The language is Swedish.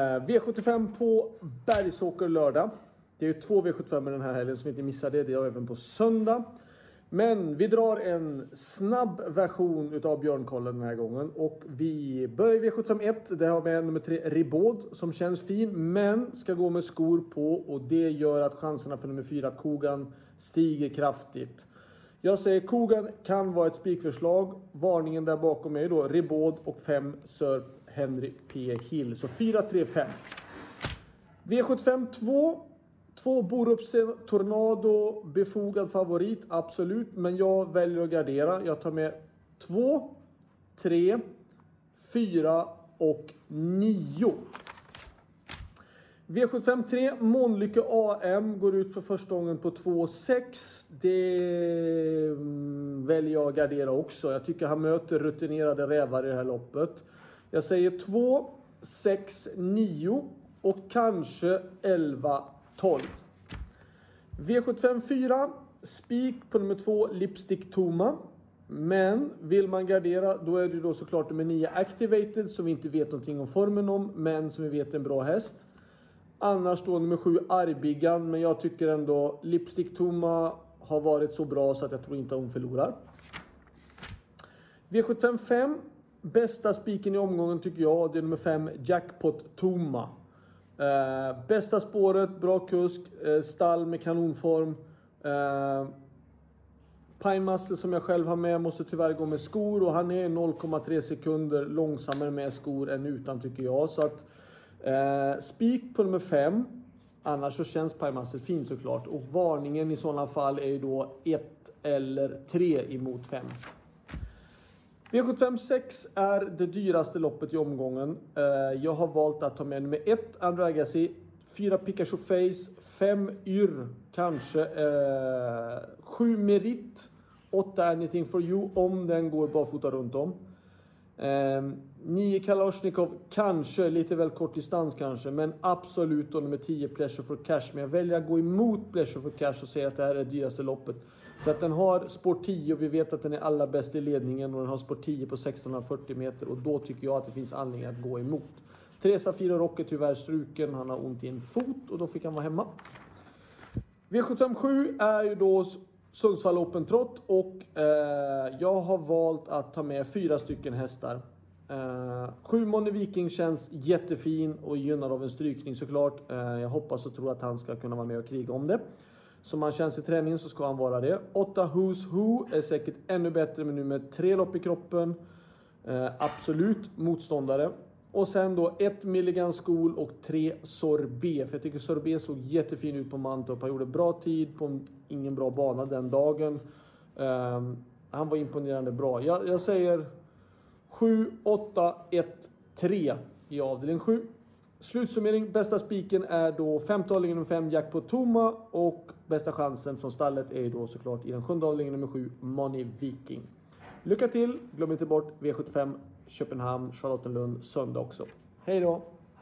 Eh, V75 på Bergsåker lördag. Det är ju två V75 den här helgen så vi inte missar det. Det är även på söndag. Men vi drar en snabb version utav Björnkollen den här gången. Och vi börjar i V751. Där har vi nummer tre Ribaud som känns fin. Men ska gå med skor på. Och det gör att chanserna för nummer fyra Kogan stiger kraftigt. Jag säger Kogan kan vara ett spikförslag. Varningen där bakom är då Ribaud och 5 Sir Henry P. Hill. Så 4-3-5. V75 2. Två Borups Tornado. Befogad favorit, absolut. Men jag väljer att gardera. Jag tar med 2, 3, 4 och 9. V75 3, Månlycke AM går ut för första gången på 2,6. Det mm, väljer jag att gardera också. Jag tycker han möter rutinerade rävar i det här loppet. Jag säger 2, 6, 9 och kanske 11, 12. V75 4, spik på nummer 2, Lipstick Toma. Men vill man gardera då är det då såklart nummer 9 Activated som vi inte vet någonting om formen om men som vi vet är en bra häst. Annars då nummer 7 Arbigan men jag tycker ändå Lipstick Toma har varit så bra så att jag tror inte hon förlorar. V75 5. Bästa spiken i omgången tycker jag det är nummer 5 Jackpot Toma. Eh, bästa spåret, bra kusk, eh, stall med kanonform. Eh, Pinemaster som jag själv har med måste tyvärr gå med skor och han är 0,3 sekunder långsammare med skor än utan tycker jag. Så att eh, spik på nummer 5. Annars så känns Pinemaster fin såklart och varningen i sådana fall är ju då 1 eller 3 emot 5. V75 6 är det dyraste loppet i omgången. Eh, jag har valt att ta med nummer 1 Andrew Agassi, 4 Pikachu Face, 5 Yr, kanske 7 eh, Merit, 8 Anything for you om den går barfota runt om. 9 eh, Kalashnikov, kanske lite väl kort distans kanske, men absolut då nummer 10 Pleasure for Cash. Men jag väljer att gå emot Pleasure for Cash och säga att det här är det dyraste loppet. För att den har sport 10 och vi vet att den är allra bäst i ledningen och den har sport 10 på 1640 meter och då tycker jag att det finns anledning att gå emot. Tre Safira Rock är tyvärr struken, han har ont i en fot och då fick han vara hemma. V757 är ju då Sundsvall Open Trot och eh, jag har valt att ta med fyra stycken hästar. Eh, sju Money Viking känns jättefin och gynnad av en strykning såklart. Eh, jag hoppas och tror att han ska kunna vara med och kriga om det. Som han känns i träningen så ska han vara det. 8 Who's Who är säkert ännu bättre men nu med tre 3 lopp i kroppen. Eh, absolut motståndare. Och sen då 1 Milligan School och 3 Sorbet. För jag tycker Sorbet såg jättefin ut på Mantorp. Han gjorde bra tid på ingen bra bana den dagen. Eh, han var imponerande bra. Jag, jag säger 7, 8, 1, 3 i avdelning 7. Slutsummering. Bästa spiken är då femte avdelningen nummer 5 Jackpot Toma och bästa chansen från stallet är ju då såklart i den sjunde avdelningen nummer 7 Money Viking. Lycka till! Glöm inte bort V75 Köpenhamn, Charlottenlund söndag också. Hej då!